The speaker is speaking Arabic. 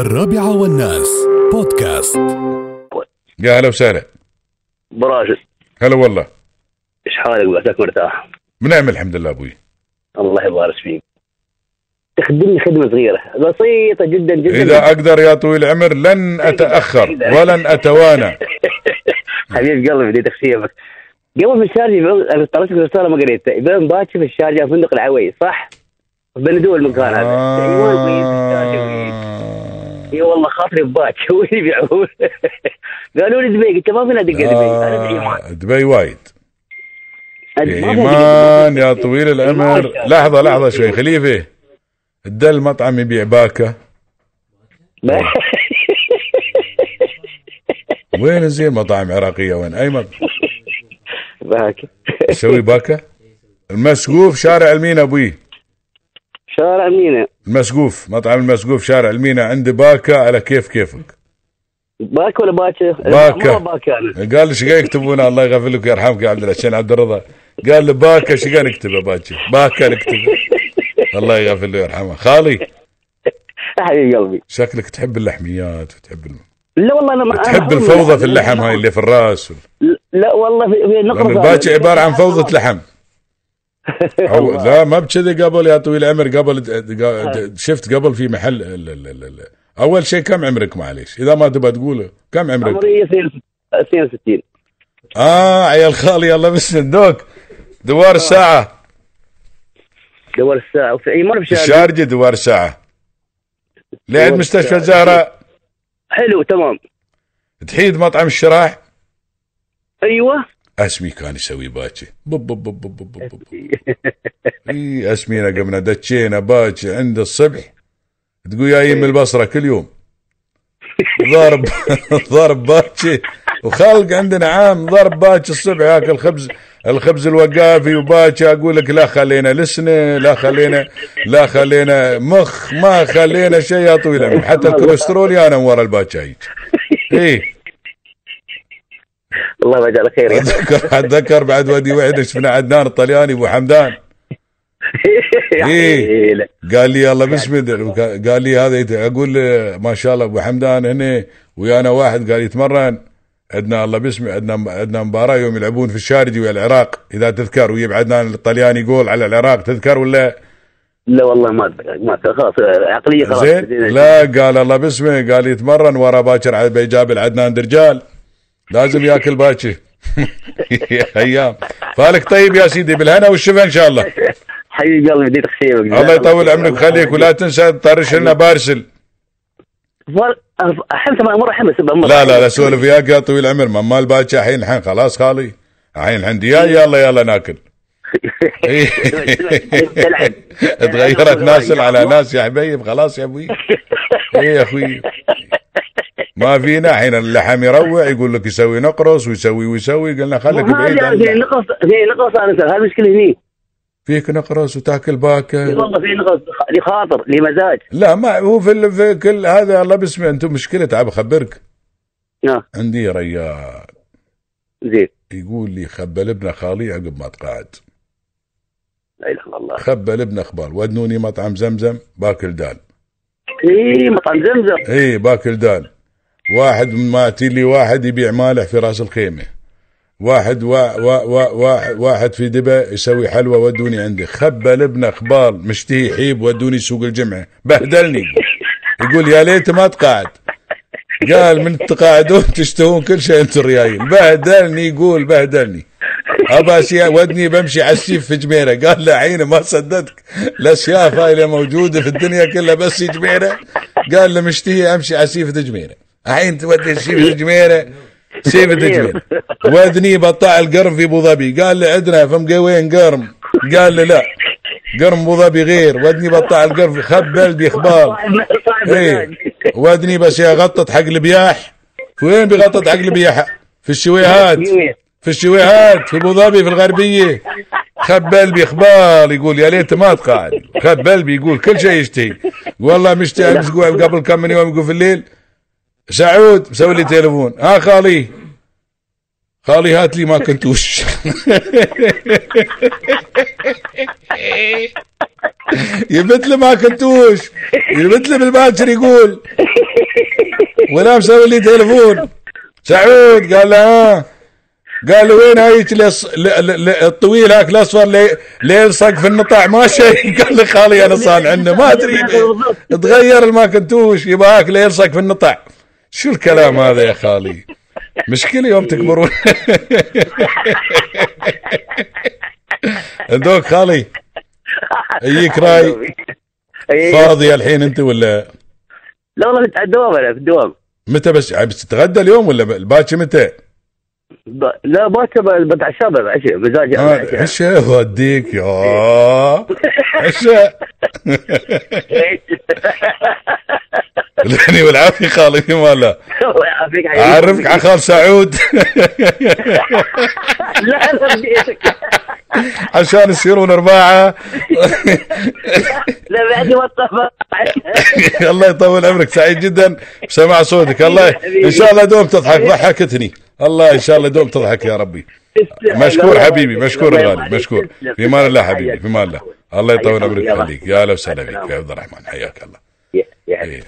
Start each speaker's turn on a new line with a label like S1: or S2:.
S1: الرابعة والناس. بودكاست.
S2: يا هلا وسهلا.
S3: براشد
S2: هلا والله.
S3: إيش حالك؟ بعساك مرتاح.
S2: بنعم الحمد لله أبوي.
S3: الله يبارك فيك. تخدمني خدمة صغيرة. بسيطة جدا جدا.
S2: إذا أقدر يا طويل العمر لن أتأخر ولن أتوانى.
S3: حبيب قلبي بديت أخشيبك. قبل في الشارجة أنا طلعت لك رساله ما قريتها يبان باكر في الشارجة فندق العويس صح؟ بندول المكان هذا. الشارجة.
S2: آه.
S3: إي والله خاطري بباكر وين يبيعون قالوا لي دبي. قلت ما فينا دقة دبي. أنا في ايمان
S2: آه، دبي وايد. إيمان
S3: دبي.
S2: يا طويل العمر. لحظة لحظة شوي. خليفة الدل مطعم يبيع باكا. وين زين مطاعم عراقية؟ وين؟ أي مطعم؟
S3: باكر
S2: يسوي باكا؟ المسقوف شارع المينا أبوي.
S3: شارع مينا
S2: المسقوف مطعم المسقوف شارع المينا. عنده باكا على كيف كيفك.
S3: باكا ولا؟
S2: باكا.
S3: باكا أنا.
S2: قال لي شقا يكتبون الله يغفر لك ويرحمك يا عبد الحسين عبد الرضا؟ قال لي باكا شقا نكتبه باكر باكا نكتبه الله يغفر له ويرحمه خالي.
S3: حبيب قلبي.
S2: شكلك تحب اللحميات وتحب الم...
S3: لا والله أنا ما
S2: تحب الفوضى في اللحم هاي اللي في الرأس.
S3: لا والله في,
S2: لأن الباكي عبارة عن فوضى لحم. أو لا ما بكذي قبل يا طويل العمر قبل شفت قبل في محل ال- ال- ال- أول شيء كم عمرك معليش؟ إذا ما تبغى تقوله كم عمرك؟
S3: عمري 62
S2: آه عيال خالي يلا بس دوك دوار الساعة
S3: دول الساعة وفي إي شارع
S2: الشارجه دوار الساعة لعند
S3: دوار
S2: مستشفى
S3: الساعة.
S2: الزهراء؟
S3: حلو تمام.
S2: تحيد مطعم الشراح؟
S3: أيوه.
S2: أسمي كان يسوي بب. إي اسمينا قمنا دشينا باكي عند الصبح. تقول جايين من البصرة كل يوم. ضارب ضارب باكي. وخلق عندنا عام ضرب باكي الصبح ياكل خبز الخبز الوقافي وباكي. أقول لك لا خلينا لسنة لا خلينا لا خلينا مخ ما خلينا شيء يا طويل حتى الكوليسترول يانا ورا الباجة إيه
S3: الله يجعل خير
S2: اتذكر أتذكر بعد ودي وحده شفنا عدنان الطلياني أبو حمدان. إيه.
S3: لا.
S2: قال لي يلا بسم الله قال لي هذا أقول ما شاء الله أبو حمدان هنا ويانا واحد قال يتمرن. عندنا الله باسمه عندنا عندنا مباراة يوم يلعبون في الشارجي ويا العراق. إذا تذكر ويجيب عدنان الطلياني جول على العراق تذكر ولا؟
S3: لا والله ما ما. خلاص عقلية خلاص.
S2: زين. لا قال الله باسمه قال يتمرن ورا باكر بيجاب عدنان درجال. لازم ياكل باكر أيام. فالك طيب يا سيدي بالهنا والشفا إن شاء الله.
S3: حبيب قلبي بديت اخشيبك
S2: الله يطول عمرك. ويخليك ولا تنسى تطرش لنا بارسل.
S3: حمسة ما مرة حمس بأمر.
S2: لا لا لا سولف وياك يا طويل العمر. ما مال باكر الحين الحين خلاص خالي. الحين الحين دياي يلا يلا ناكل. تغيرت ناس على ناس يا حبيب خلاص يا أبوي. إيه يا أخوي. ما فينا الحين اللحم يروع يقول لك يسوي نقرص ويسوي ويسوي قلنا خليك بعيد عن
S3: هذا في. نقص في نقص أنا هذه المشكلة هني؟
S2: فيك نقرص وتاكل باكر.
S3: والله في نقص لخاطر لمزاج.
S2: لا ما هو في, في كل هذا الله باسمه أنتم مشكلة تعب اخبرك
S3: آه،
S2: عندي ريال.
S3: زين.
S2: يقول لي خبل ابن خالي عقب ما تقاعد
S3: لا إله إلا الله.
S2: خبل ابن أخبار. ودنوني مطعم زمزم باكل دال.
S3: إي مطعم زمزم.
S2: إي باكل دال. واحد ماتي لي واحد يبيع مالح في راس الخيمة. واحد وا وا وا وا واحد في دبا يسوي حلوى ودوني عنده خبل ابن أخبار مشتهي حيب ودوني سوق الجمعة. بهدلني. يقول يا ليت ما تقاعد قال من تقاعدون تشتهون كل شيء أنتم ريايل بهدلني يقول بهدلني. ابى ودني بمشي على السيف في جميرة. قال له عيني ما صدقتك الاشياء هاي اللي موجودة في الدنيا كلها بس جميرة. قال له مشتهي أمشي على سيف جميرة. الحين تودي سيف جميره سيف جميره ودني بطاع القرم في أبو ظبي. قال له عندنا في مقوين قرم. قال له لا. قرم أبو ظبي غير. ودني بطاع القرم خبل باخبار
S3: صاحب
S2: إيه.
S3: مزاج.
S2: ودني بس يا غطت حق البياح. وين بيغطت حق البياح؟ في الشويهات. في الشويهات. في أبو ظبي في الغربية. خبل باخبار يقول يا ليت ما تقاعد خبل بيقول كل شيء يشتهي. والله مشتهي. أمس قبل قبل كم من يوم يقول في الليل سعود مسوي لي تليفون. ها خالي. خالي هات لي ما كنتوش. يبت لي ما كنتوش. يبت لي بالباكر يقول. وأنا مسوي لي تليفون. سعود قال له ها. قال له وين هايك لص... ل... ل... ل... الطويل هاك الأصفر؟ لي... اللي يلصق في النطاع. ما شيء. قال لي خالي أنا صانع عنه. ما أدري. تغير الماكنتوش يبقى هاك اللي يلصق في النطاع. شو الكلام هذا يا خالي؟ مشكلة يوم تكبرون دوك خالي. يجيك راي؟
S3: إيه.
S2: فاضي الحين أنت ولا؟
S3: لا والله كنت على الدوام أنا في الدوام.
S2: متى بس؟ بس تتغدى اليوم ولا الباكر متى؟
S3: ب- لا باكر بتعشى بعشاء مزاج
S2: آه،
S3: عشاء
S2: عشاء وديك يا عشاء. الهني والعافية خالي في ماله
S3: الله يعافيك.
S2: أعرفك على خال سعود.
S3: لا.
S2: عشان يصيرون ارباعه
S3: لا بعدي ما
S2: الله يطول عمرك سعيد جدا. بسماع صوتك. الله إن شاء الله دوم تضحك. ضحكتني. الله إن شاء الله دوم تضحك يا ربي. مشكور حبيبي مشكور الغالي مشكور. في أمان الله حبيبي في أمان الله. الله يطول عمرك يخليك يا أهلا وسهلا بك يا عبد الرحمن حياك الله.
S3: يا- يا
S2: إيه،